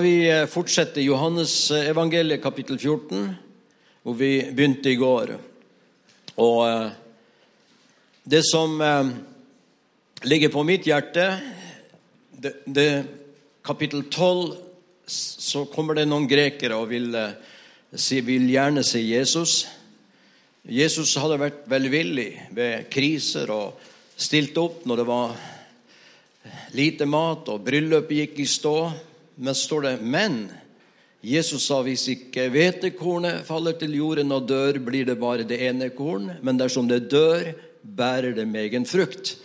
Vi eh, fortsetter Johannes eh, evangeliet kapittel 14, hvor vi begynte i går. Og eh, det som ligger på mitt hjerte, det, det kapittel 12, så kommer det noen grekere og vil, vil gjerne si Jesus. Jesus hadde vært velvillig ved kriser og stilt opp når det var lite mat og bryllupet gikk i stå. Men står det 'men'. Jesus sa hvis ikke hvetekornet faller til jorden og dør, blir det bare det ene korn. Men dersom det dør, bærer det megen frukt.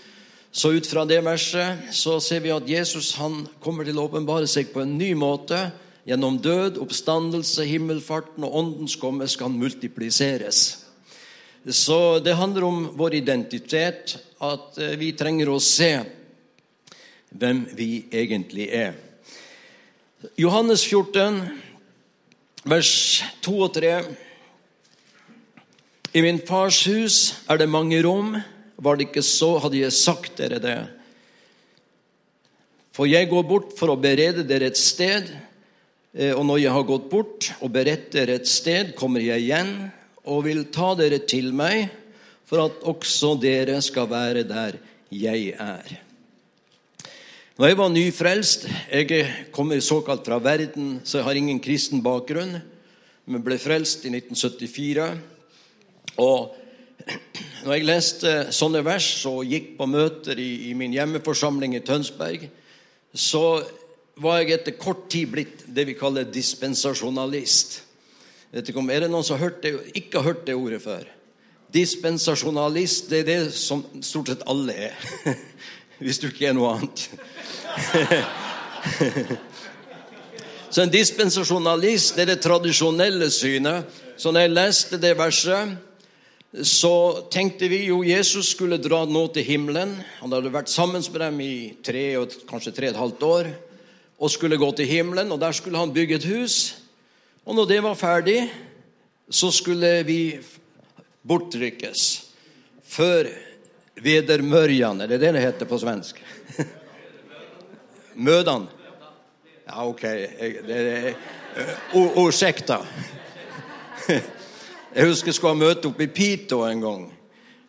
Så ut fra det verset så ser vi at Jesus han kommer til å åpenbare seg på en ny måte. Gjennom død, oppstandelse, himmelfarten og åndens komme skal han multipliseres. Så det handler om vår identitet, at eh, vi trenger å se hvem vi egentlig er. Johannes 14, vers 2 og 3. I min fars hus er det mange rom. Var det ikke så, hadde jeg sagt dere det. For jeg går bort for å berede dere et sted. Eh, og når jeg har gått bort og beredt dere et sted, kommer jeg igjen og vil ta dere til meg, for at også dere skal være der jeg er. Når jeg var nyfrelst Jeg kommer såkalt fra verden, så jeg har ingen kristen bakgrunn. Men ble frelst i 1974. Og når jeg leste sånne vers og gikk på møter i, i min hjemmeforsamling i Tønsberg, så var jeg etter kort tid blitt det vi kaller dispensasjonalist. Om, er det noen som har det, ikke har hørt det ordet før? Dispensasjonalist det er det som stort sett alle er. Hvis du ikke er noe annet. Så en dispensasjonalist er det tradisjonelle synet. Så når jeg leste det verset, så tenkte vi jo Jesus skulle dra nå til himmelen. Han hadde vært sammen med dem i tre kanskje tre og et halvt år og skulle gå til himmelen. og Der skulle han bygge et hus. Og når det var ferdig, så skulle vi bortrykkes før vedermørjan. Er det det det heter på svensk? Mødan? Ja, OK. Ursäkta. Jeg husker jeg skulle ha møte oppe i Pito en gang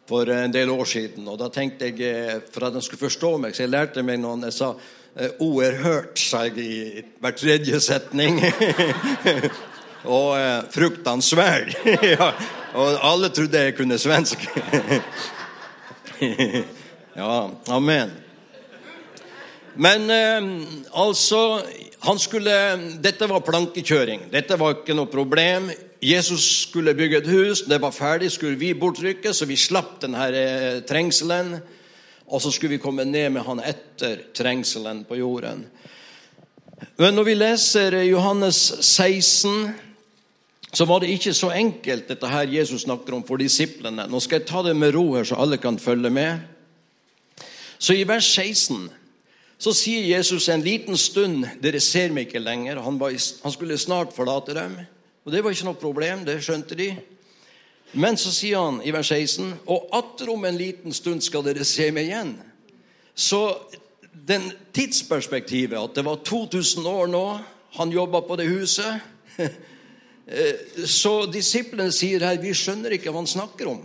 for en del år siden. og Da tenkte jeg, eh, for at han skulle forstå meg, så jeg lærte meg noen Jeg sa eh, 'O er hørt', sa jeg i hver tredje setning. og 'fruktansvær'. ja, og alle trodde jeg kunne svensk. ja, amen. Men eh, altså skulle, Dette var plankekjøring. Dette var ikke noe problem. Jesus skulle bygge et hus. Det var ferdig, skulle vi bortrykke, så vi slapp denne eh, trengselen. Og så skulle vi komme ned med han etter trengselen på jorden. Men når vi leser Johannes 16, så var det ikke så enkelt, dette her Jesus snakker om for disiplene. Nå skal jeg ta det med ro her, så alle kan følge med. Så i vers 16 så sier Jesus en liten stund 'Dere ser meg ikke lenger'. Han, var, han skulle snart forlate dem. Og Det var ikke noe problem, det skjønte de. Men så sier han i vers 16.: Og atter om en liten stund skal dere se meg igjen. Så den tidsperspektivet, at det var 2000 år nå han jobba på det huset Så disiplene sier her vi skjønner ikke hva han snakker om.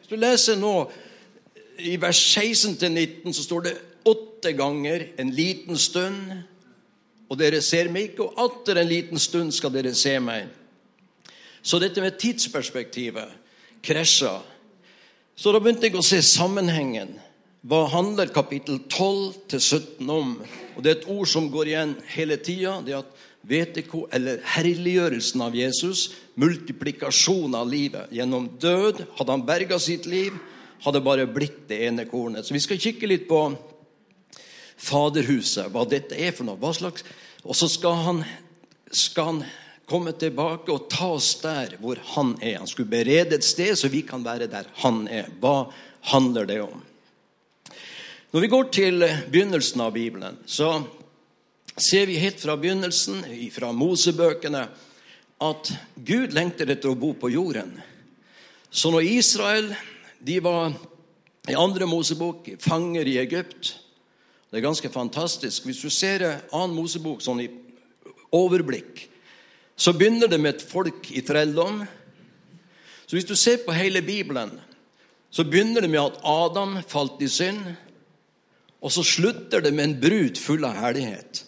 Hvis du leser nå i vers 16-19, så står det åtte ganger en liten stund, og dere ser meg ikke, og atter en liten stund skal dere se meg. Så dette med tidsperspektivet krasja. Så da begynte jeg å se sammenhengen. Hva handler kapittel 12 til 17 om? Og Det er et ord som går igjen hele tida. Det er at VTK, eller herliggjørelsen av Jesus, multiplikasjon av livet. Gjennom død hadde han berga sitt liv, hadde bare blitt det ene kornet. Så vi skal kikke litt på Faderhuset, hva dette er for noe. hva slags... Og så skal han, skal han komme tilbake og ta oss der hvor han er. Han skulle berede et sted så vi kan være der han er. Hva handler det om? Når vi går til begynnelsen av Bibelen, så ser vi helt fra begynnelsen, fra Mosebøkene, at Gud lengter etter å bo på jorden. Så når Israel de var i andre Mosebok fanger i Egypt det er ganske fantastisk. Hvis du ser annen Mosebok sånn i overblikk, så begynner det med et folk i trelldom. Så hvis du ser på hele Bibelen, så begynner det med at Adam falt i synd. Og så slutter det med en brud full av herlighet.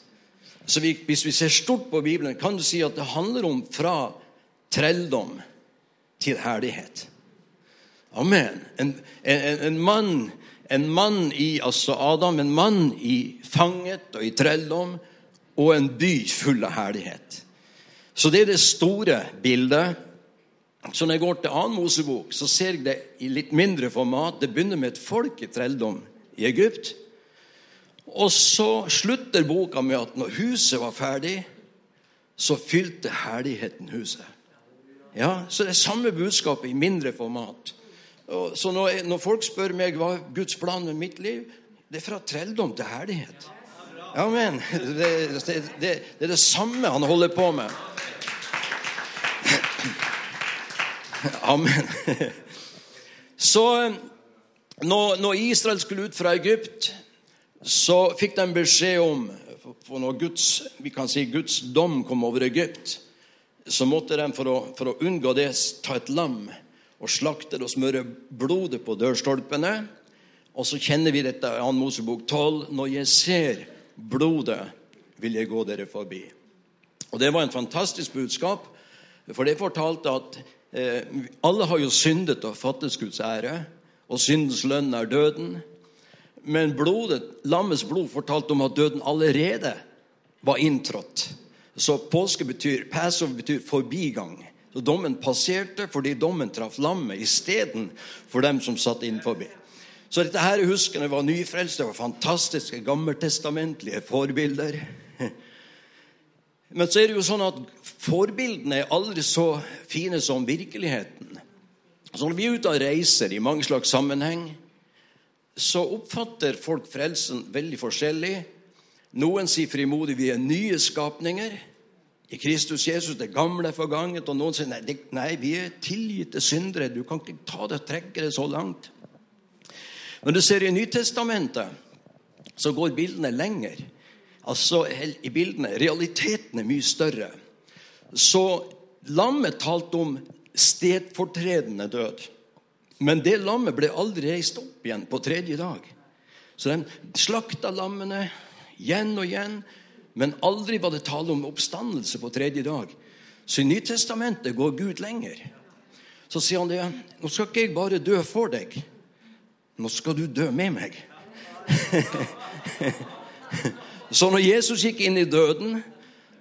Så vi, Hvis vi ser stort på Bibelen, kan du si at det handler om fra trelldom til herlighet. Amen. En, en, en, mann, en mann i altså Adam, en mann i fanget og i trelldom, og en by full av herlighet. Så det er det store bildet. Så når jeg går til annen Mosebok, så ser jeg det i litt mindre format. Det begynner med et folk i trelldom i Egypt. Og så slutter boka med at når huset var ferdig, så fylte herligheten huset. Ja, Så det er samme budskapet i mindre format. Og så når, jeg, når, folk spør meg hva er Guds plan med mitt liv, det er fra trelldom til herlighet. Amen. Det, det, det, det er det samme han holder på med. Amen. Så når, når Israel skulle ut fra Egypt, så fikk de beskjed om for når Guds, vi kan si Guds dom kom over Egypt, så måtte de for å, for å unngå det ta et lam og slakte det og smøre blodet på dørstolpene. Og så kjenner vi dette i 2. Mosebok 12. Når jeg ser blodet, vil jeg gå dere forbi. Og Det var en fantastisk budskap, for det fortalte at eh, alle har jo syndet og fattet Guds ære, og syndens lønn er døden. Men blodet, lammets blod fortalte om at døden allerede var inntrådt. Så påske betyr, Passover betyr forbigang. Så Dommen passerte fordi dommen traff lammet istedenfor dem som satt innenfor. Så dette her huskene var nyfrelste, var fantastiske gammeltestamentlige forbilder. Men så er det jo sånn at forbildene er aldri så fine som virkeligheten. Så når vi er ute og reiser i mange slags sammenheng, så oppfatter folk frelsen veldig forskjellig. Noen sier frimodig vi er nye skapninger i Kristus Jesus. Det gamle er forganget. Og noen sier nei, det, nei, vi er tilgitte syndere. Du kan ikke ta det trekke det så langt. Men du ser i Nytestamentet, så går bildene lenger. Altså i bildene, Realiteten er mye større. Så lammet talte om stedfortredende død. Men det lammet ble aldri reist opp igjen på tredje dag. Så de slakta lammene igjen og igjen, men aldri var det tale om oppstandelse på tredje dag. Så i Nytestamentet går Gud lenger. Så sier han det. Nå skal ikke jeg bare dø for deg. Nå skal du dø med meg. så når Jesus gikk inn i døden,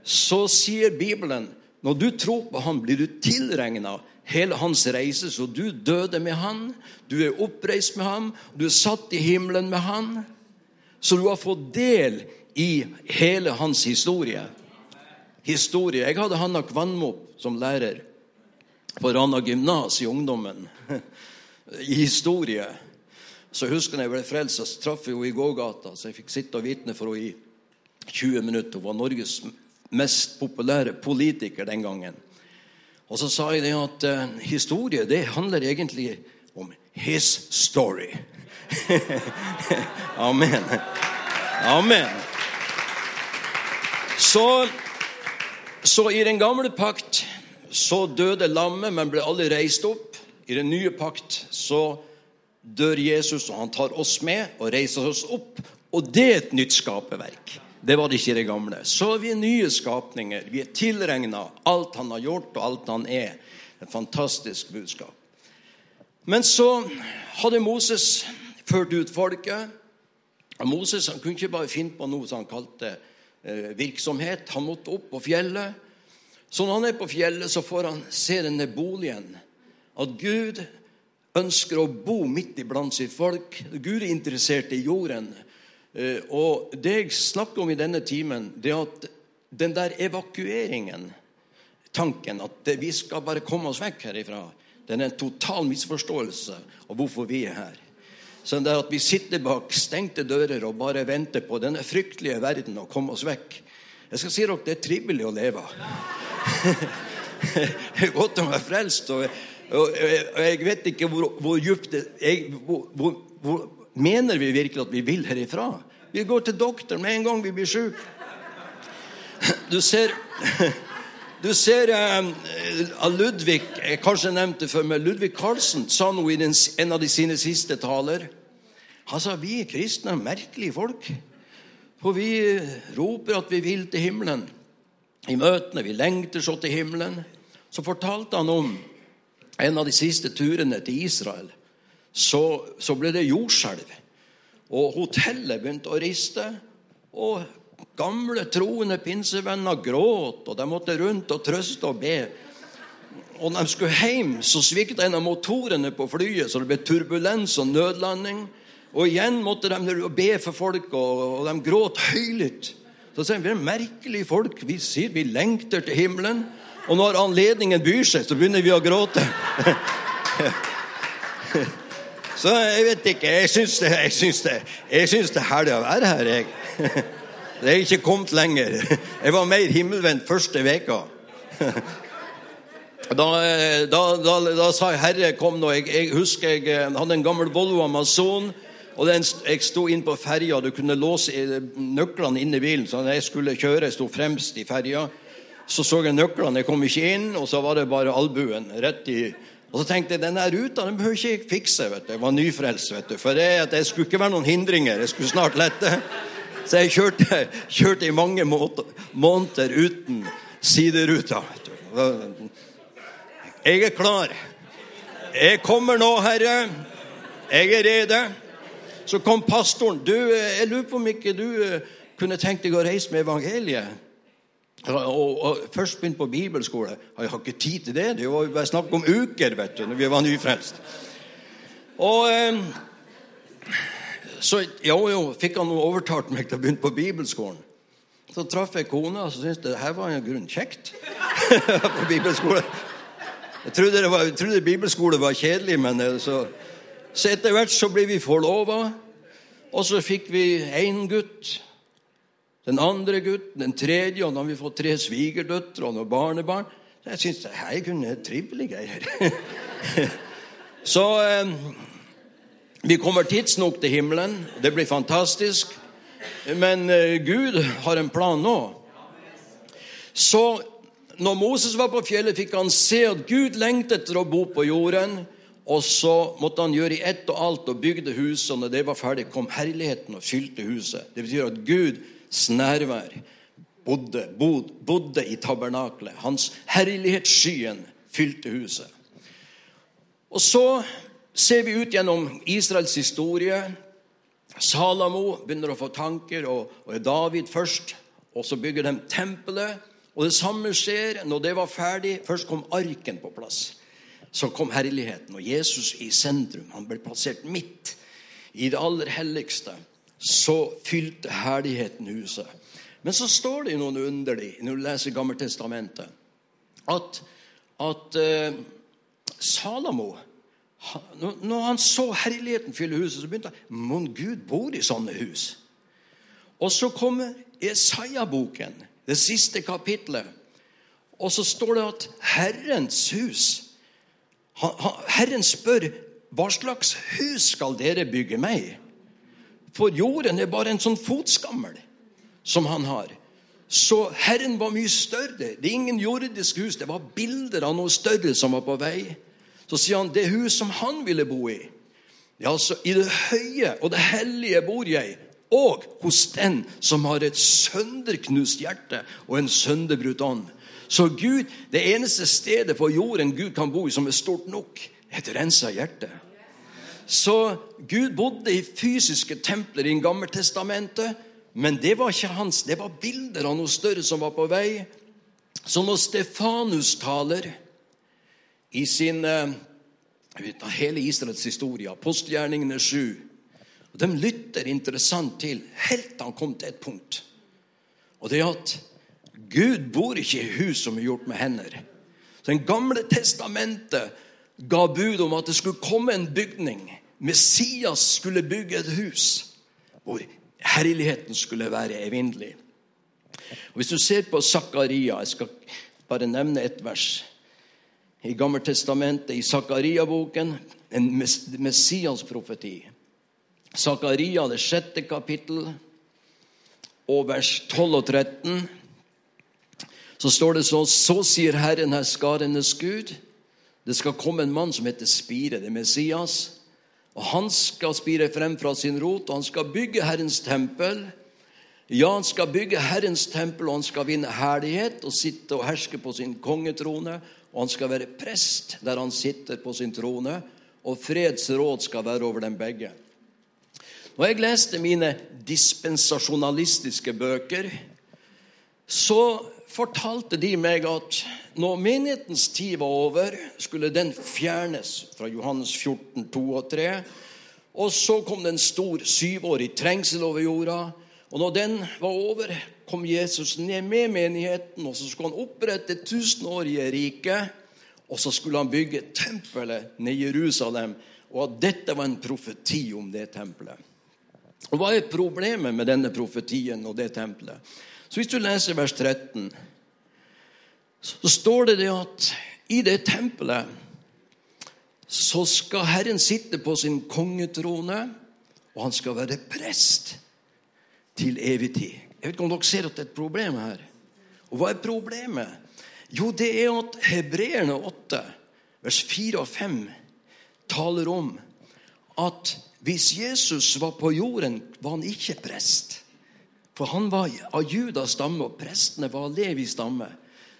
så sier Bibelen når du tror på ham, blir du tilregna hele hans reise. Så du døde med han, du er oppreist med ham, du er satt i himmelen med han. Så du har fått del i hele hans historie. Historie. Jeg hadde Hanna Kvanmop som lærer på Rana gymnas i ungdommen. I historie. Så husker jeg da jeg ble frelst, så traff jeg henne i gågata. Så jeg fikk sitte og vitne for henne i 20 minutter. Hun var Norges mest populære politiker den gangen. Og så sa jeg det at uh, historie det handler egentlig om his story. Amen. Amen. Så, så, i den gamle pakt så døde lammet, men ble alle reist opp. I den nye pakt så dør Jesus, og han tar oss med og reiser oss opp. Og det er et nytt skaperverk. Det var det ikke i det gamle. Så vi er nye skapninger. Vi er tilregna alt han har gjort, og alt han er. Et fantastisk budskap. Men så hadde Moses ført ut folket. Moses han kunne ikke bare finne på noe som han kalte eh, virksomhet. Han måtte opp på fjellet. Så når han er på fjellet, så får han se denne boligen. At Gud ønsker å bo midt iblant sitt folk. Gud er interessert i jorden. Eh, og det jeg snakker om i denne timen, det er at den der evakueringen, tanken at vi skal bare komme oss vekk herifra, den er en total misforståelse av hvorfor vi er her. Så det at vi sitter bak stengte dører og bare venter på denne fryktelige verden å komme oss vekk. Jeg skal si dere det er trivelig å leve. det er godt å være frelst. Og, og, og jeg vet ikke hvor, hvor djupt det jeg, hvor, hvor, Mener vi virkelig at vi vil herifra? Vi går til doktoren med en gang vi blir syke. Du ser du ser uh, Ludvig jeg kanskje nevnte før, men Ludvig Carlsen sa noe i en av sine siste taler. Han sa vi kristne er merkelige folk. For vi roper at vi vil til himmelen. I møtene vi lengter så til himmelen. Så fortalte han om en av de siste turene til Israel. Så, så ble det jordskjelv. Og hotellet begynte å riste. Og Gamle, troende pinsevenner gråt, og de måtte rundt og trøste og be. Og når de skulle hjem, så svikta en av motorene på flyet, så det ble turbulens og nødlanding. Og igjen måtte de be for folk, og, de gråt høylytt. Så sier vi er merkelige folk. Vi sier vi lengter til himmelen. Og når anledningen byr seg, så begynner vi å gråte. Så jeg vet ikke. Jeg syns det, jeg syns det, jeg syns det er herlig å være her, jeg. Det er ikke kommet lenger. Jeg var mer himmelvendt første veka. Da, da, da, da, sa jeg 'Herre, kom nå'. Jeg, jeg husker jeg eh, hadde en gammel Volvo Amazon. og den, Jeg sto inn på ferja. Du kunne låse nøklene inn i bilen. Så jeg skulle kjøre, jeg sto fremst i ferja. Så så jeg nøklene. Jeg kom ikke inn, og så var det bare albuen rett i og så tenkte jeg denne ruta den behøver ikke jeg fikse. vet du. Jeg var nyfrelst. vet du. For det, det skulle ikke være noen hindringer. Jeg skulle snart lette. Så jeg kjørte, kjørte i mange måneder uten sideruta. Jeg er klar. Jeg kommer nå, Herre. Jeg er rede. Så kom pastoren. Du, jeg lurer på om ikke du eh, kunne tenkt deg å reise med evangeliet. Og, og, først begynte på bibelskole. Jeg har ikke tid til det. Det var bare snakk om uker vet du, når vi var nyfrelst. Og eh, så jo, jo, fikk han overtalt meg til å begynne på bibelskolen. Så traff jeg kona, og så syntes jeg her var en grunn kjekt. på bibelskole. Jeg trodde, var, jeg trodde, bibelskole var kjedelig, men eh, så, så etter hvert så ble vi forlova. Og så fikk vi én gutt, den andre gutten, den tredje, og nå har vi fått tre svigerdøtre og noen barnebarn. Så jeg syns her kunne trivelige greier. så eh, vi kommer tidsnok til himmelen. Det blir fantastisk. Men eh, Gud har en plan nå. Så når Moses var på fjellet, fikk han se at Gud lengtet etter å bo på jorden. Og så måtte han gjøre i ett og alt og bygde huset. Og når det var ferdig, kom herligheten og fylte huset. Det betyr at Guds nærvær bodde, bod, bodde i tabernaklet. Hans herlighetsskyen fylte huset. Og så ser vi ut gjennom Israels historie. Salamo begynner å få tanker, og, og David først. Og så bygger de tempelet. Og det samme skjer når det var ferdig. Først kom arken på plass. Så kom herligheten, og Jesus i sentrum. Han ble plassert midt i det aller helligste. Så fylte herligheten huset. Men så står det noe underlig når du leser Gammeltestamentet, at, at uh, Salamo når han så herligheten fylle huset, så begynte han Mon Gud bor i sånne hus. Og så kommer Jesaja-boken, det siste kapitlet. Og så står det at Herrens hus Herren spør hva slags hus skal dere bygge meg? For jorden er bare en sånn fotskammel som han har. Så Herren var mye større. Det er ingen jordiske hus. Det var bilder av noe større som var på vei. Så sier han det hus som han ville bo i. Ja, altså, I det høye og det hellige bor jeg, og hos den som har et sønderknust hjerte og en sønderbrutt ånd. Så Gud, det eneste stedet på jorden Gud kan bo i som er stort nok, er et rensa hjerte. Så Gud bodde i fysiske templer i Gammeltestamentet, men det var ikke hans. Det var bilder av noe større som var på vei. Så når Stefanus taler i sin ut vet, hele Israels historie, apostelgjerningene sju. De lytter interessant til helt til han kom til et punkt. Og det er at Gud bor ikke i hus som er gjort med hender. Så Den gamle testamentet ga bud om at det skulle komme en bygning. Messias skulle bygge et hus hvor herligheten skulle være evinnelig. Hvis du ser på Zakaria Jeg skal bare nevne ett vers i Gammeltestamentet, i Zakaria-boken, en Messias-profeti. Zakaria, det sjette kapittel, og vers 12 og 13. så står det sånn Så sier Herren her skarenes Gud. Det skal komme en mann som heter Spire, det er Messias. Og han skal spire frem fra sin rot, og han skal bygge Herrens tempel. Ja, han skal bygge Herrens tempel, og han skal vinne herlighet og sitte og herske på sin kongetrone. Og han skal være prest der han sitter på sin trone, og fredsråd skal være over dem begge. Når jeg leste mine dispensasjonalistiske bøker, så fortalte de meg at når menighetens tid var over, skulle den fjernes fra Johannes 14, 2 og 3. Og så kom det en stor syvårig trengsel over jorda. Og når den var over, kom Jesus ned med menigheten, og så skulle han opprette tusenårige riket. Og så skulle han bygge tempelet ned i Jerusalem, og at dette var en profeti om det tempelet. Og Hva er problemet med denne profetien og det tempelet? Så Hvis du leser vers 13, så står det det at i det tempelet så skal Herren sitte på sin kongetrone, og han skal være prest til evig tid. Jeg vet ikke om dere ser at det er et problem her. Og hva er problemet? Jo, det er at Hebreerne 8, vers 4 og 5, taler om at hvis Jesus var på jorden, var han ikke prest. For han var av Judas stamme, og prestene var av Levis stamme.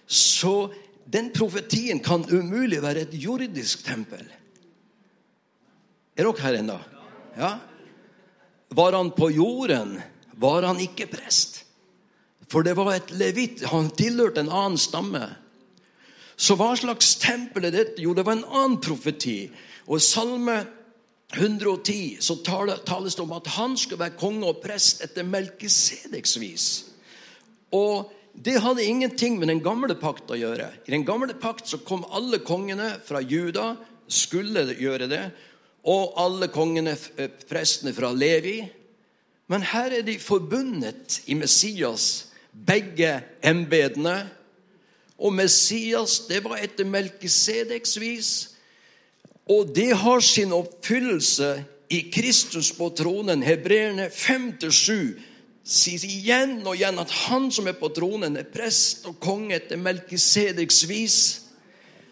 Så den profetien kan umulig være et jordisk tempel. Er dere her ennå? Ja? Var han på jorden, var han ikke prest. For det var et levit. Han tilhørte en annen stamme. Så hva slags tempel er dette? Jo, det var en annen profeti. Og Salme 110 så tales det om at han skulle være konge og prest etter Melkisedeks vis. Og det hadde ingenting med den gamle pakt å gjøre. I den gamle pakt så kom alle kongene fra Juda, skulle gjøre det, og alle kongene, eh, prestene fra Levi. Men her er de forbundet i Messias, begge embetene. Og Messias, det var etter Melkisedeks vis. Og det har sin oppfyllelse i Kristus på tronen. Hebreerne 5-7 sier igjen og igjen at han som er på tronen, er prest og konge etter Melkisedeks vis.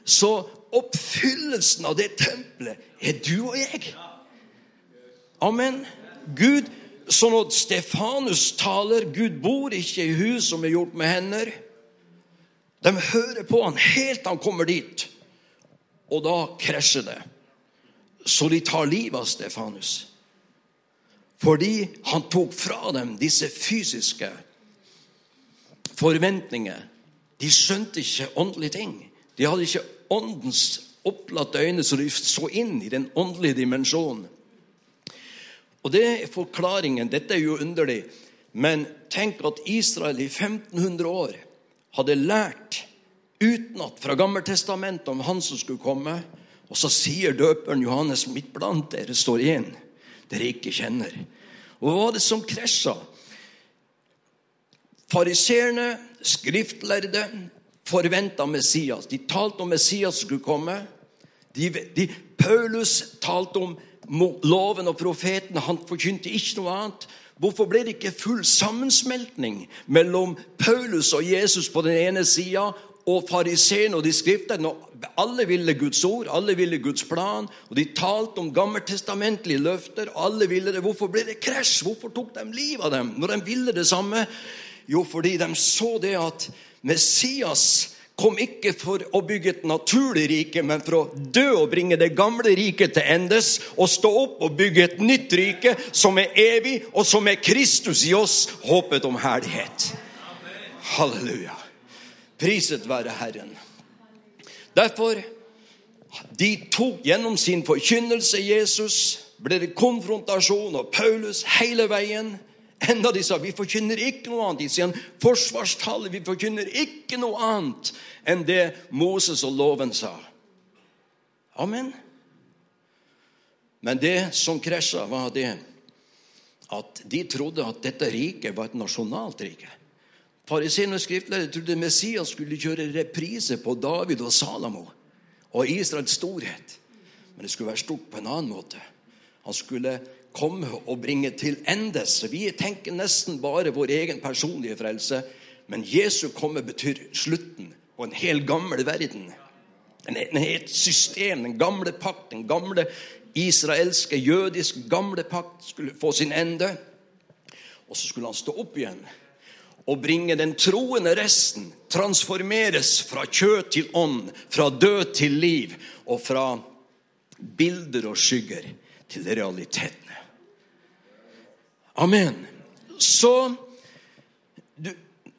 Så oppfyllelsen av det tempelet er du og jeg. Amen. Gud, så når Stefanus taler Gud bor ikke i hus som er gjort med hender. De hører på han helt til han kommer dit. Og da krasjer det. Så de tar livet av Stefanus. Fordi han tok fra dem disse fysiske forventninger. De skjønte ikke åndelige ting. De hadde ikke åndens opplatte øyne, så de så inn i den åndelige dimensjonen. Og det er forklaringen. Dette er jo underlig. Men tenk at Israel i 1500 år hadde lært utenat fra Gammeltestamentet om han som skulle komme. Og så sier døperen Johannes, midt blant dere står en dere ikke kjenner. Og hva var det som krasja? Fariseerne, skriftlærde, forventa Messias. De talte om Messias skulle komme. De, de, Paulus talte om loven og profeten. Han forkynte ikke noe annet. Hvorfor ble det ikke full sammensmeltning mellom Paulus og Jesus på den ene sida og fariseerne og de skriftene. Alle ville Guds ord, alle ville Guds plan. Og de talte om gammeltestamentlige løfter. alle ville det. Hvorfor ble det krasj? Hvorfor tok de livet av dem når de ville det samme? Jo, fordi de så det at Messias kom ikke for å bygge et naturlig rike, men for å dø og bringe det gamle riket til endes og stå opp og bygge et nytt rike som er evig, og som er Kristus i oss, håpet om herlighet. Halleluja. Priset være Herren. Derfor de tok gjennom sin forkynnelse Jesus, ble det konfrontasjon og Paulus hele veien. Enda de sa vi forkynner ikke noe annet. De sier en forsvarstale. Vi forkynner ikke noe annet enn det Moses og loven sa. Amen. Men det som krasja, var det at de trodde at dette riket var et nasjonalt rike. Fariseerne og skriftlærerne trodde Messias skulle kjøre reprise på David og Salamo og Israels storhet. Men det skulle være stort på en annen måte. Han skulle komme og bringe til endes. Vi tenker nesten bare vår egen personlige frelse. Men Jesu komme betyr slutten på en hel gammel verden. En, en helt system, den gamle pakt, den gamle israelske, jødiske gamle pakt skulle få sin ende. Og så skulle han stå opp igjen og bringe den troende resten, transformeres fra kjøtt til ånd, fra død til liv, og fra bilder og skygger til realitetene. Amen. Så du,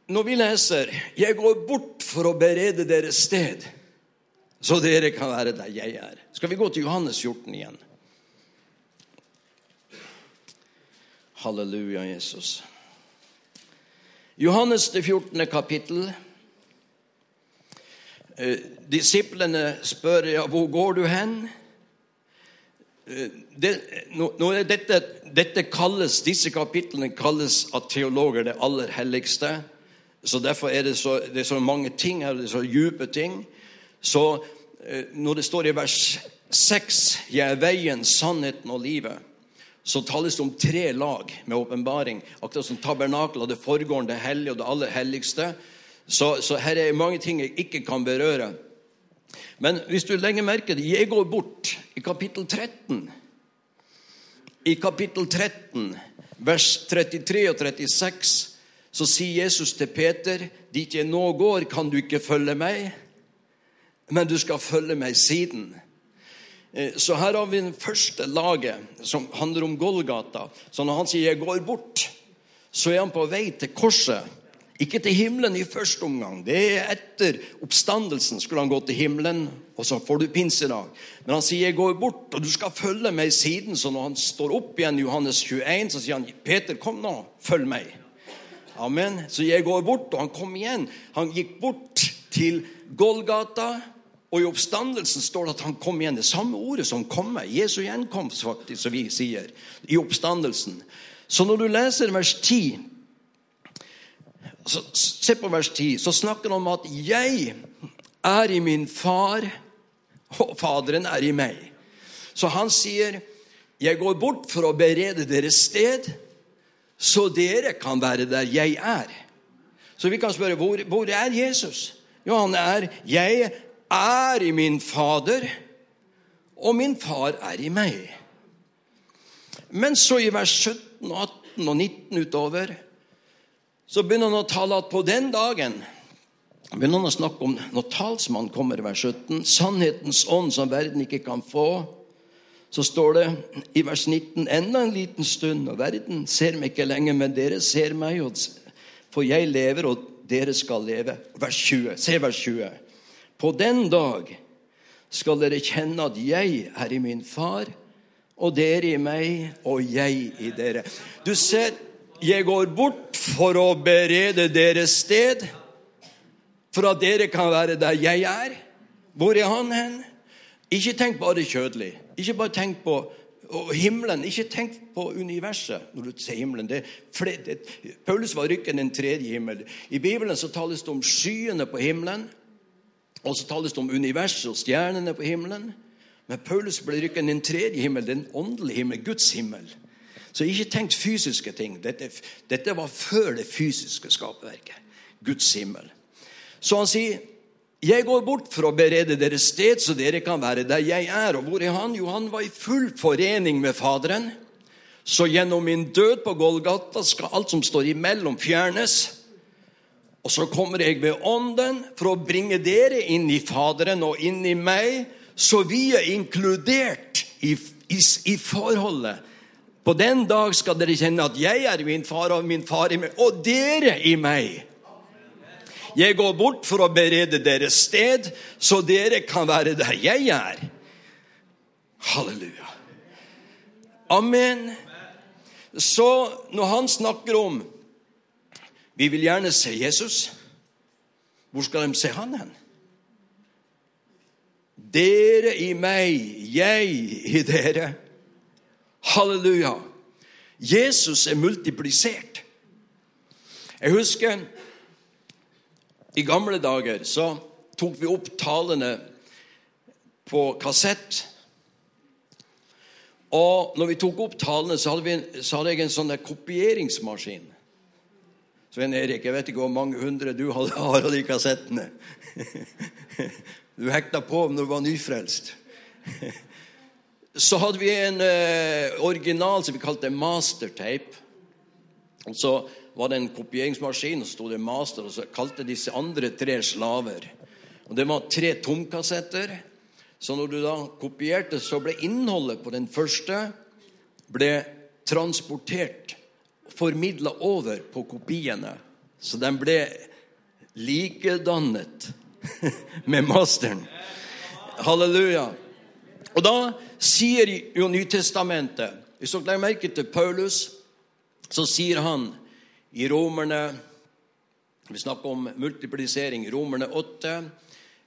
når vi leser 'Jeg går bort for å berede deres sted', så dere kan være der jeg er. Skal vi gå til Johannes 14 igjen? Halleluja, Jesus. Johannes det 14. kapittel. Eh, disiplene spør ja, hvor går du hen? Eh, det, dette, dette kalles, Disse kapitlene kalles av teologer det aller helligste. Så Derfor er det så, det er så mange ting her, det er så dype ting. Så eh, når det står i vers 6 Jeg er veien, sannheten og livet så tales det om tre lag med åpenbaring. Akkurat som tabernakelet, det foregående, det hellige og det aller helligste. Så, så, her er mange ting jeg ikke kan berøre. Men hvis du legger merke til Jeg går bort i kapittel 13. I kapittel 13, vers 33 og 36, så sier Jesus til Peter, 'Dit jeg nå går, kan du ikke følge meg, men du skal følge meg siden.' Eh, så her har vi det første laget, som handler om Golgata. Så når han sier 'jeg går bort', så er han på vei til korset. Ikke til himmelen i første omgang. Det er etter oppstandelsen skulle han gå til himmelen, og så får du pinsedag. Men han sier 'jeg går bort', og du skal følge meg siden. Så når han står opp igjen i Johannes 21, så sier han 'Peter, kom nå, følg meg'. Amen. Så jeg går bort, og han kom igjen. Han gikk bort til Golgata. Og i oppstandelsen står det at han kom igjen. Det samme ordet som komme. Jesu gjenkomst, faktisk, som vi sier. I oppstandelsen. Så når du leser vers 10 så, Se på vers 10. Så snakker han om at 'jeg er i min far, og Faderen er i meg'. Så han sier 'Jeg går bort for å berede deres sted', så dere kan være der jeg er. Så vi kan spørre hvor, hvor er Jesus? Jo, han er 'Jeg er i min Fader, og min far er i meg. Men så i vers 17 og 18 og 19 utover så begynner han å tale at på den dagen begynner han å snakke om når talsmannen kommer i vers 17, sannhetens ånd som verden ikke kan få. Så står det i vers 19.: Enda en liten stund, og verden ser meg ikke lenger, men dere ser meg, for jeg lever, og dere skal leve. Vers 20. Se vers 20. På den dag skal dere kjenne at jeg er i min far, og dere i meg, og jeg i dere. Du ser, jeg går bort for å berede deres sted, for at dere kan være der jeg er. Hvor er han hen? Ikke tenk bare kjødelig. Ikke bare tenk på himmelen. Ikke tenk på universet når du ser himmelen. Paulus var rykken den tredje himmel. I Bibelen så tales det om skyene på himmelen. Og så tales det om universet og stjernene på himmelen. Men Paulus ble rykket i en tredje himmel, den åndelige himmel, Guds himmel. Så ikke tenk fysiske ting. Dette, dette var før det fysiske skaperverket. Guds himmel. Så han sier, 'Jeg går bort for å berede deres sted, så dere kan være der jeg er.' Og hvor er han? Jo, han var i full forening med Faderen. Så gjennom min død på Golgata skal alt som står imellom, fjernes. Og så kommer jeg ved Ånden for å bringe dere inn i Faderen og inn i meg, så vi er inkludert i, i, i forholdet. På den dag skal dere kjenne at jeg er min far, og min far i meg, og dere i meg. Jeg går bort for å berede deres sted, så dere kan være der jeg er. Halleluja. Amen. Så når han snakker om vi vil gjerne se Jesus. Hvor skal de se han hen? Dere i meg, jeg i dere. Halleluja. Jesus er multiplisert. Jeg husker i gamle dager så tok vi opp talene på kassett. Og når vi tok opp talene, så hadde, vi, så hadde jeg en sånn kopieringsmaskin. Svein Erik, jeg vet ikke hvor mange hundre du har av de kassettene. Du hekta på når du var nyfrelst. Så hadde vi en eh, original som vi kalte mastertape. Og så var det en kopieringsmaskin, og så sto det 'master', og så kalte disse andre tre slaver. Og Det var tre tomkassetter. Så når du da kopierte, så ble innholdet på den første ble transportert formidla over på kopiene. Så den ble likedannet med masteren. Halleluja. Og da sier jo Nytestamentet Hvis dere legger merke til Paulus, så sier han i Romerne Vi snakker om multiplisering. Romerne 8,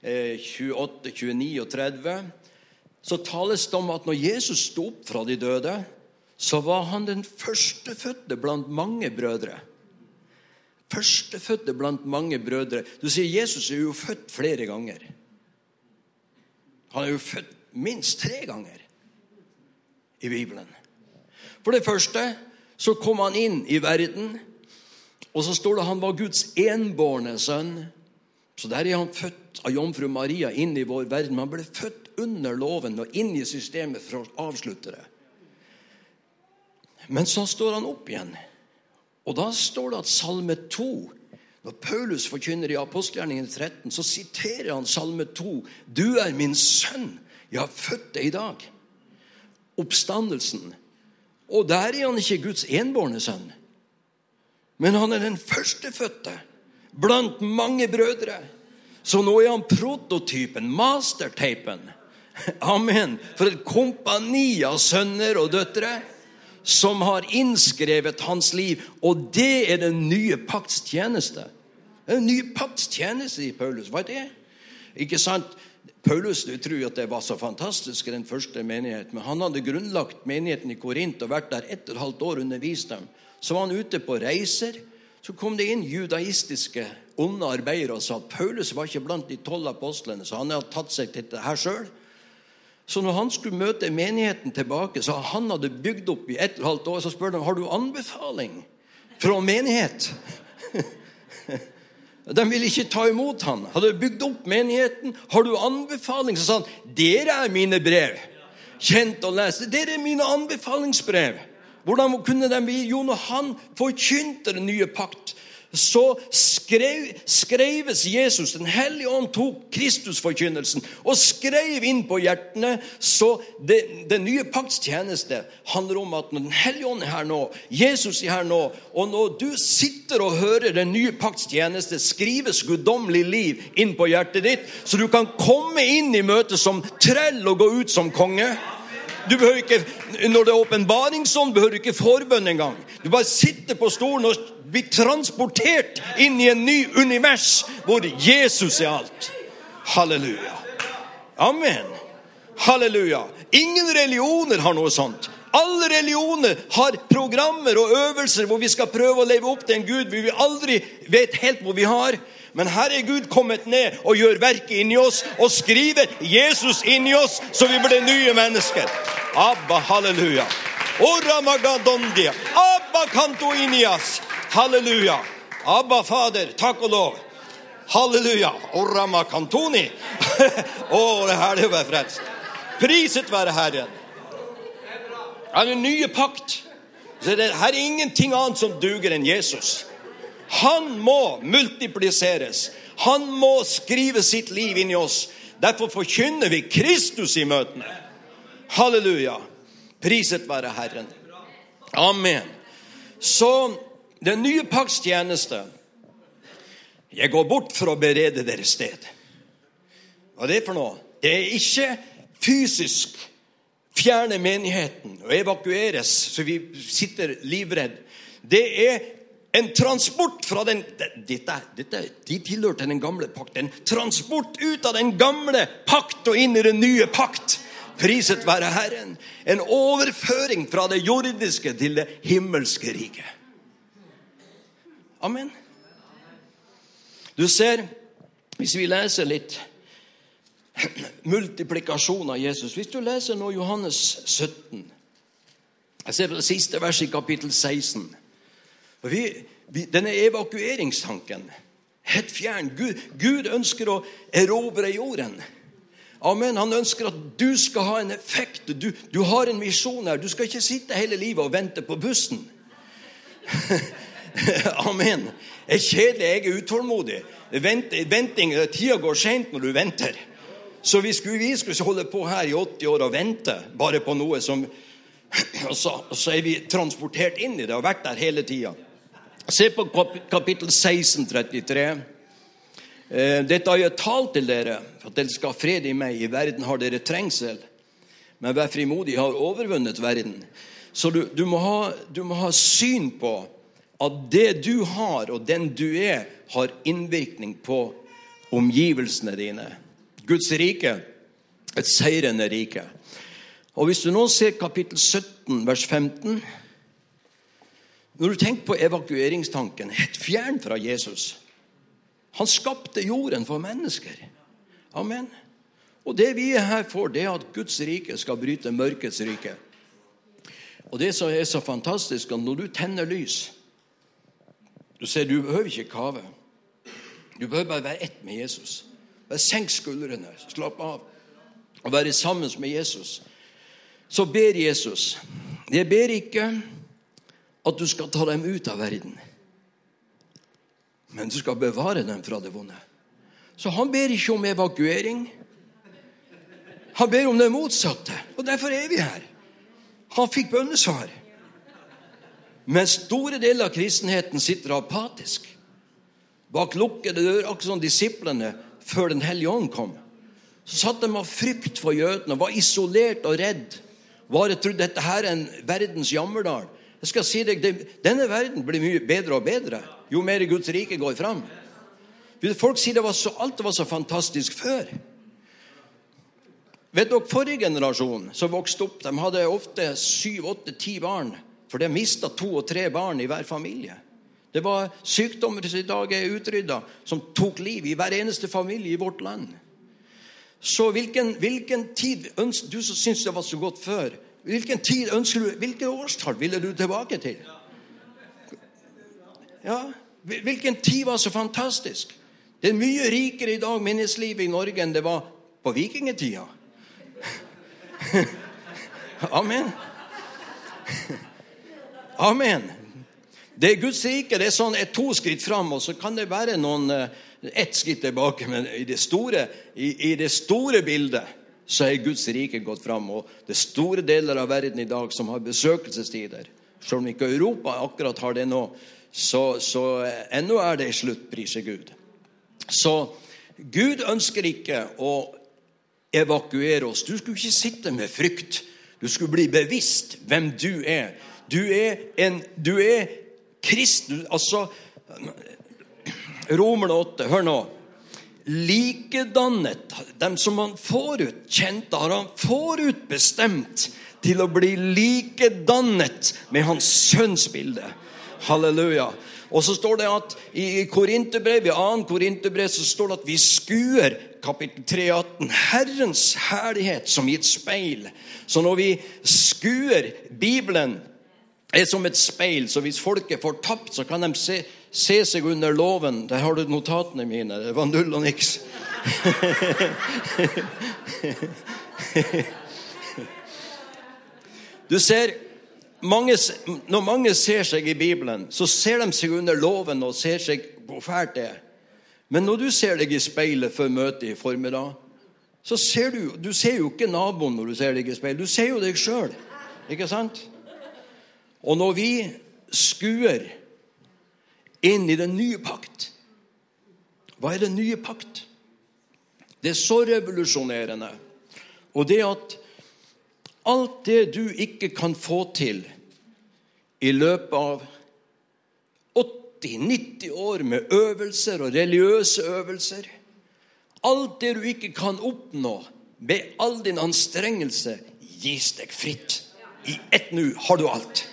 28, 29 og 30. Så tales det om at når Jesus sto opp fra de døde, så var han den førstefødte blant mange brødre. Førstefødte blant mange brødre. Du sier Jesus er jo født flere ganger. Han er jo født minst tre ganger i Bibelen. For det første så kom han inn i verden, og så står det han var Guds enbårne sønn. Så der er han født av jomfru Maria inn i vår verden. Han ble født under loven og inn i systemet for å avslutte det. Men så står han opp igjen. Og da står det at Salme 2 Når Paulus forkynner i apostelgjerningen 13, så siterer han Salme 2. Du er min sønn, jeg har født deg i dag. Oppstandelsen. Og der er han ikke Guds enbårne sønn. Men han er den førstefødte blant mange brødre. Så nå er han prototypen, mastertapen. Amen. For et kompani av sønner og døtre som har innskrevet hans liv. Og det er den nye pakts tjeneste. Den nye pakts tjeneste i Paulus. Hva er det? Ikke sant? Paulus du tror at det var så fantastisk i den første menigheten. Men han hadde grunnlagt menigheten i Korint og vært der ett og et halvt år undervist dem. Så var han ute på reiser. Så kom det inn judaistiske onde arbeidere og sa at Paulus var ikke blant de tolv apostlene, så han hadde tatt seg til dette her sjøl. Så når han skulle møte menigheten tilbake, så han hadde bygd opp i ett og et halvt år, så spør de har du anbefaling fra menighet. De ville ikke ta imot han. Hadde bygd opp menigheten. Har du anbefaling? Så sa han dere er mine brev. Kjent og lest. Dere er mine anbefalingsbrev. Hvordan kunne de bli? Jo, når han forkynte den nye pakt, så skrev, skreves Jesus, Den hellige ånd, tok Kristusforkynnelsen og skrev inn på hjertene. Så det, det nye pakts tjeneste handler om at når Den hellige ånd er her nå, Jesus er her nå, og når du sitter og hører Den nye pakts tjeneste, skrives guddommelig liv inn på hjertet ditt, så du kan komme inn i møtet som trell og gå ut som konge. Du behøver ikke, Når det er åpenbaringsånd, behøver du ikke forbønn engang. Du bare sitter på stolen og blir transportert inn i en ny univers hvor Jesus er alt. Halleluja. Amen. Halleluja. Ingen religioner har noe sånt. Alle religioner har programmer og øvelser hvor vi skal prøve å leve opp til en Gud vi aldri vet helt hvor vi har. Men her er Gud kommet ned og gjør verket inni oss og skriver Jesus inni oss, så vi blir nye mennesker. Abba, halleluja. Ora magadondia. Abba kanto inias. Halleluja. Abba, Fader, takk og lov. Halleluja. Orama kantoni. Å, det er herlig å være frelst. Priset være Herren. Det er nye pakt. Så det, her er ingenting annet som duger enn Jesus. Han må multipliseres. Han må skrive sitt liv inn i oss. Derfor forkynner vi Kristus i møtene. Halleluja. Priset være Herren. Amen. Så den nye pakts tjeneste Jeg går bort for å berede deres sted. Hva er det for noe? Det er ikke fysisk fjerne menigheten og evakueres så vi sitter livredd. Det er en transport fra den dette, dette, De tilhørte den gamle pakt. En transport ut av den gamle pakt og inn i den nye pakt. Priset være Herren. En overføring fra det jordiske til det himmelske riket. Amen. Du ser, hvis vi leser litt multiplikasjon av Jesus Hvis du leser nå Johannes 17 Jeg ser på det siste verset i kapittel 16. Vi, denne evakueringstanken helt fjern. Gud, Gud ønsker å erobre jorden. Amen. Han ønsker at du skal ha en effekt. Du, du har en visjon her. Du skal ikke sitte hele livet og vente på bussen. Amen. Det er kjedelig. Jeg er utålmodig. Vent, venting, Tida går seint når du venter. Så vi skulle, vi skulle holde på her i 80 år og vente bare på noe som Og så, så er vi transportert inn i det og vært der hele tida. Se på kapittel 16, 33. Eh, dette har jeg talt til dere, for at dere skal ha fred i meg. I verden har dere trengsel, men vær frimodig, har overvunnet verden. Så du, du, må ha, du, må ha, syn på at det du har, og den du er, har innvirkning på omgivelsene dine. Guds rike, et seirende rike. Og Hvis du nå ser kapittel 17, vers 15 Når du tenker på evakueringstanken, helt fjern fra Jesus Han skapte jorden for mennesker. Amen. Og det vi er her for, det er at Guds rike skal bryte mørkets rike. Og det som er så fantastisk, at når du tenner lys Du ser, du behøver ikke kave. Du behøver bare være ett med Jesus. Bare senk skuldrene, slapp av og være sammen med Jesus. Så ber Jesus. Jeg ber ikke at du skal ta dem ut av verden, men du skal bevare dem fra det vonde. Så han ber ikke om evakuering. Han ber om det motsatte. Og derfor er vi her. Han fikk bønnesvar. Men store deler av kristenheten sitter apatisk. Bak lukkede dører, akkurat som disiplene før Den hellige ånd kom. Så satt de av frykt for jødene var isolert og redd. Bare trodde dette her er en verdens jammerdal. Jeg skal si deg, Denne verden blir mye bedre og bedre jo mer Guds rike går fram. Folk sier det var så, alt var så fantastisk før. Vet dere, Forrige generasjon som vokste opp, de hadde ofte syv, åtte, ti barn. For de mista to og tre barn i hver familie. Det var sykdommer som i dag er utrydda, som tok liv i hver eneste familie i vårt land. Så hvilken, hvilken tid du som syns det var så godt før, hvilken tid ønsker du, hvilket årstall ville du tilbake til? Ja, Hvilken tid var så fantastisk? Det er mye rikere i dag minneslivet i Norge enn det var på vikingtida. Amen. Amen. Det er Guds rike. Det er sånn et to skritt fram, og så kan det være noen eh, ett skritt tilbake. Men i det store, i, i det store bildet så er Guds rike gått fram. Og det er store deler av verden i dag som har besøkelsestider. Selv om ikke Europa akkurat har det nå, så, så ennå er det slutt, priser Gud. Så Gud ønsker ikke å evakuere oss. Du skulle ikke sitte med frykt. Du skulle bli bevisst hvem du er. Du er, en, du er kristen. Altså Romerne 8, hør nå. Likedannet, dem som han forut kjente, har han forutbestemt til å bli likedannet med hans sønns bilde. Halleluja. Og så står det at i Korinterbrev, i 2. Korinterbrev så står det at vi skuer kapittel 3, 18, Herrens herlighet som i et speil. Så når vi skuer Bibelen er som et speil, så hvis folk er fortapt, så kan de se, se seg under låven. Der har du notatene mine. Det var null og niks. Du ser, mange, Når mange ser seg i Bibelen, så ser de seg under loven og ser seg hvor fælt det er. Men når du ser deg i speilet før møtet i formiddag, så ser du du ser jo ikke naboen når du ser deg i speilet. Du ser jo deg sjøl. Ikke sant? Og når vi skuer inn i den nye pakt Hva er den nye pakt? Det er så revolusjonerende. Og det at alt det du ikke kan få til i løpet av 80-90 år med øvelser og religiøse øvelser Alt det du ikke kan oppnå med all din anstrengelse, gis deg fritt. I ett nu har du alt.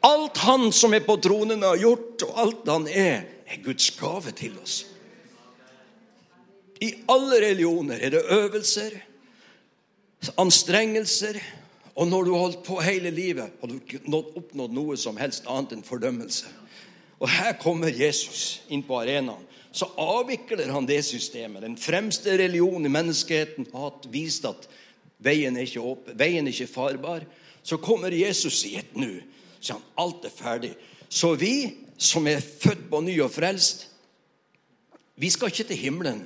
Alt han som er på tronen, har gjort, og alt han er, er Guds gave til oss. I alle religioner er det øvelser, anstrengelser, og når du har holdt på hele livet, har du oppnådd noe som helst annet enn fordømmelse. Og her kommer Jesus inn på arenaen. Så avvikler han det systemet. Den fremste religionen i menneskeheten har vist at veien er ikke åpen, veien er ikke farbar. Så kommer Jesus i et nu. Så han, alt er ferdig. Så vi som er født på ny og frelst, vi skal ikke til himmelen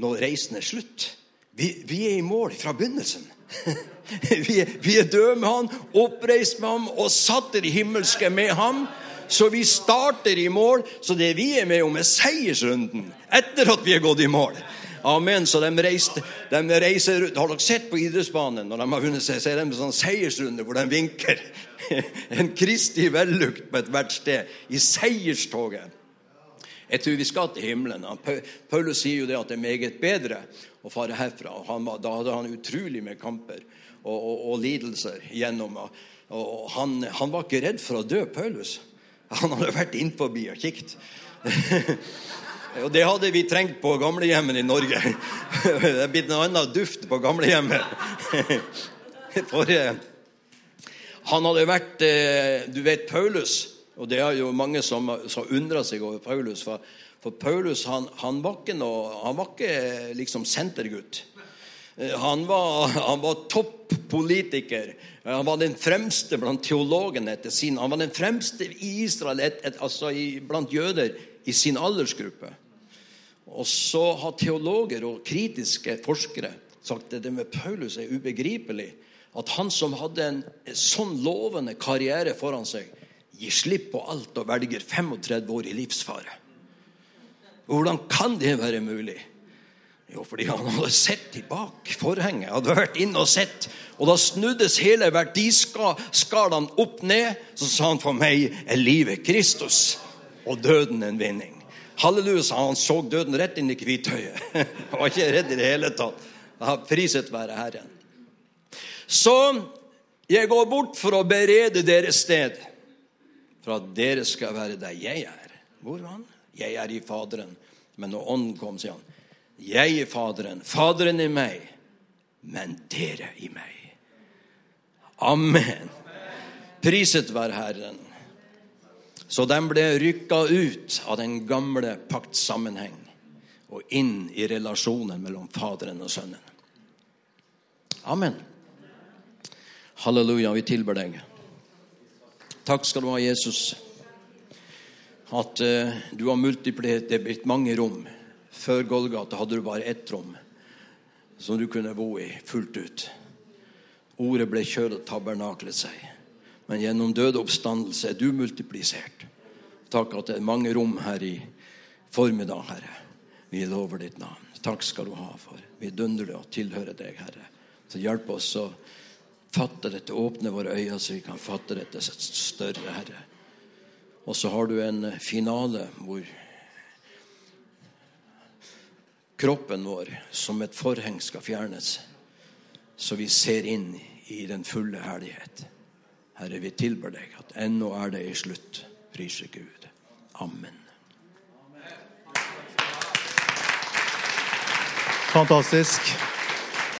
når reisen er slutt. Vi, vi er i mål fra begynnelsen. vi, er, vi er døde med han, oppreist med ham og satt i himmelske med ham. Så vi starter i mål. Så det vi er med om, er seiersrunden etter at vi er gått i mål. Amen. Så de, reiste, de reiser ut. Har dere sett på idrettsbanen når de har vunnet seg, så er de sånn seiersrunde hvor de vinker. En Kristi vellukt på ethvert sted. I seierstoget. Jeg tror vi skal til himmelen. Paulus sier jo det at det er meget bedre å fare herfra. Han, da hadde han utrolig med kamper og, og, og lidelser gjennom. Og han, han, var ikke redd for å dø, Paulus. Han hadde vært innforbi og kikt. Og det hadde vi trengt på gamlehjemmet i Norge. Det er blitt en annen duft på gamlehjemmet. For eh, han hadde vært eh, Du vet Paulus, og det er jo mange som, som undrer seg over Paulus. For, for Paulus han, han, var ikke noe, han var ikke liksom sentergutt. Eh, han var, han var topp politiker. Han var den fremste blant teologene etter sin Han var den fremste i Israel, et, et, altså i, blant jøder, i sin aldersgruppe. Og så har teologer og kritiske forskere sagt at det med Paulus er ubegripelig. At han som hadde en sånn lovende karriere foran seg, gir slipp på alt og velger 35 år i livsfare. Hvordan kan det være mulig? Jo, fordi han hadde sett i bak forhenget. Hadde vært inne og sett. Og da snuddes hele verdiskalaen opp ned. Så sa han for meg er livet Kristus og døden en vinning. Halleluja, sa han. så døden rett inn i hvithøyet. Han var ikke redd i det hele tatt. Priset være Herren. Så jeg går bort for å berede deres sted, for at dere skal være der jeg er. Hvor var han? Jeg er i Faderen. Men når Ånden kom, sier han, jeg er Faderen, Faderen i meg, men dere i meg. Amen. Priset være Herren. Så den ble rykka ut av den gamle paktsammenheng og inn i relasjonen mellom Faderen og Sønnen. Amen. Halleluja, vi tilber deg. Takk skal du ha, Jesus, at uh, du har multipliert det blitt mange rom. Før Golgata hadde du bare ett rom som du kunne bo i fullt ut. Ordet ble kjød og tabernaklet seg. Men gjennom døde oppstandelse er du multiplisert. Takk at det er mange rom her i formiddag, Herre. Vi lover ditt navn. Takk skal du ha for vidunderlig å tilhøre deg, Herre. Så hjelp oss å fatte dette, åpne våre øyne så vi kan fatte dette større, Herre. Og så har du en finale hvor kroppen vår som et forheng skal fjernes, så vi ser inn i den fulle herlighet. Herre, vi tilber deg at ennå er det i slutt. Priser Gud. Amen. Fantastisk.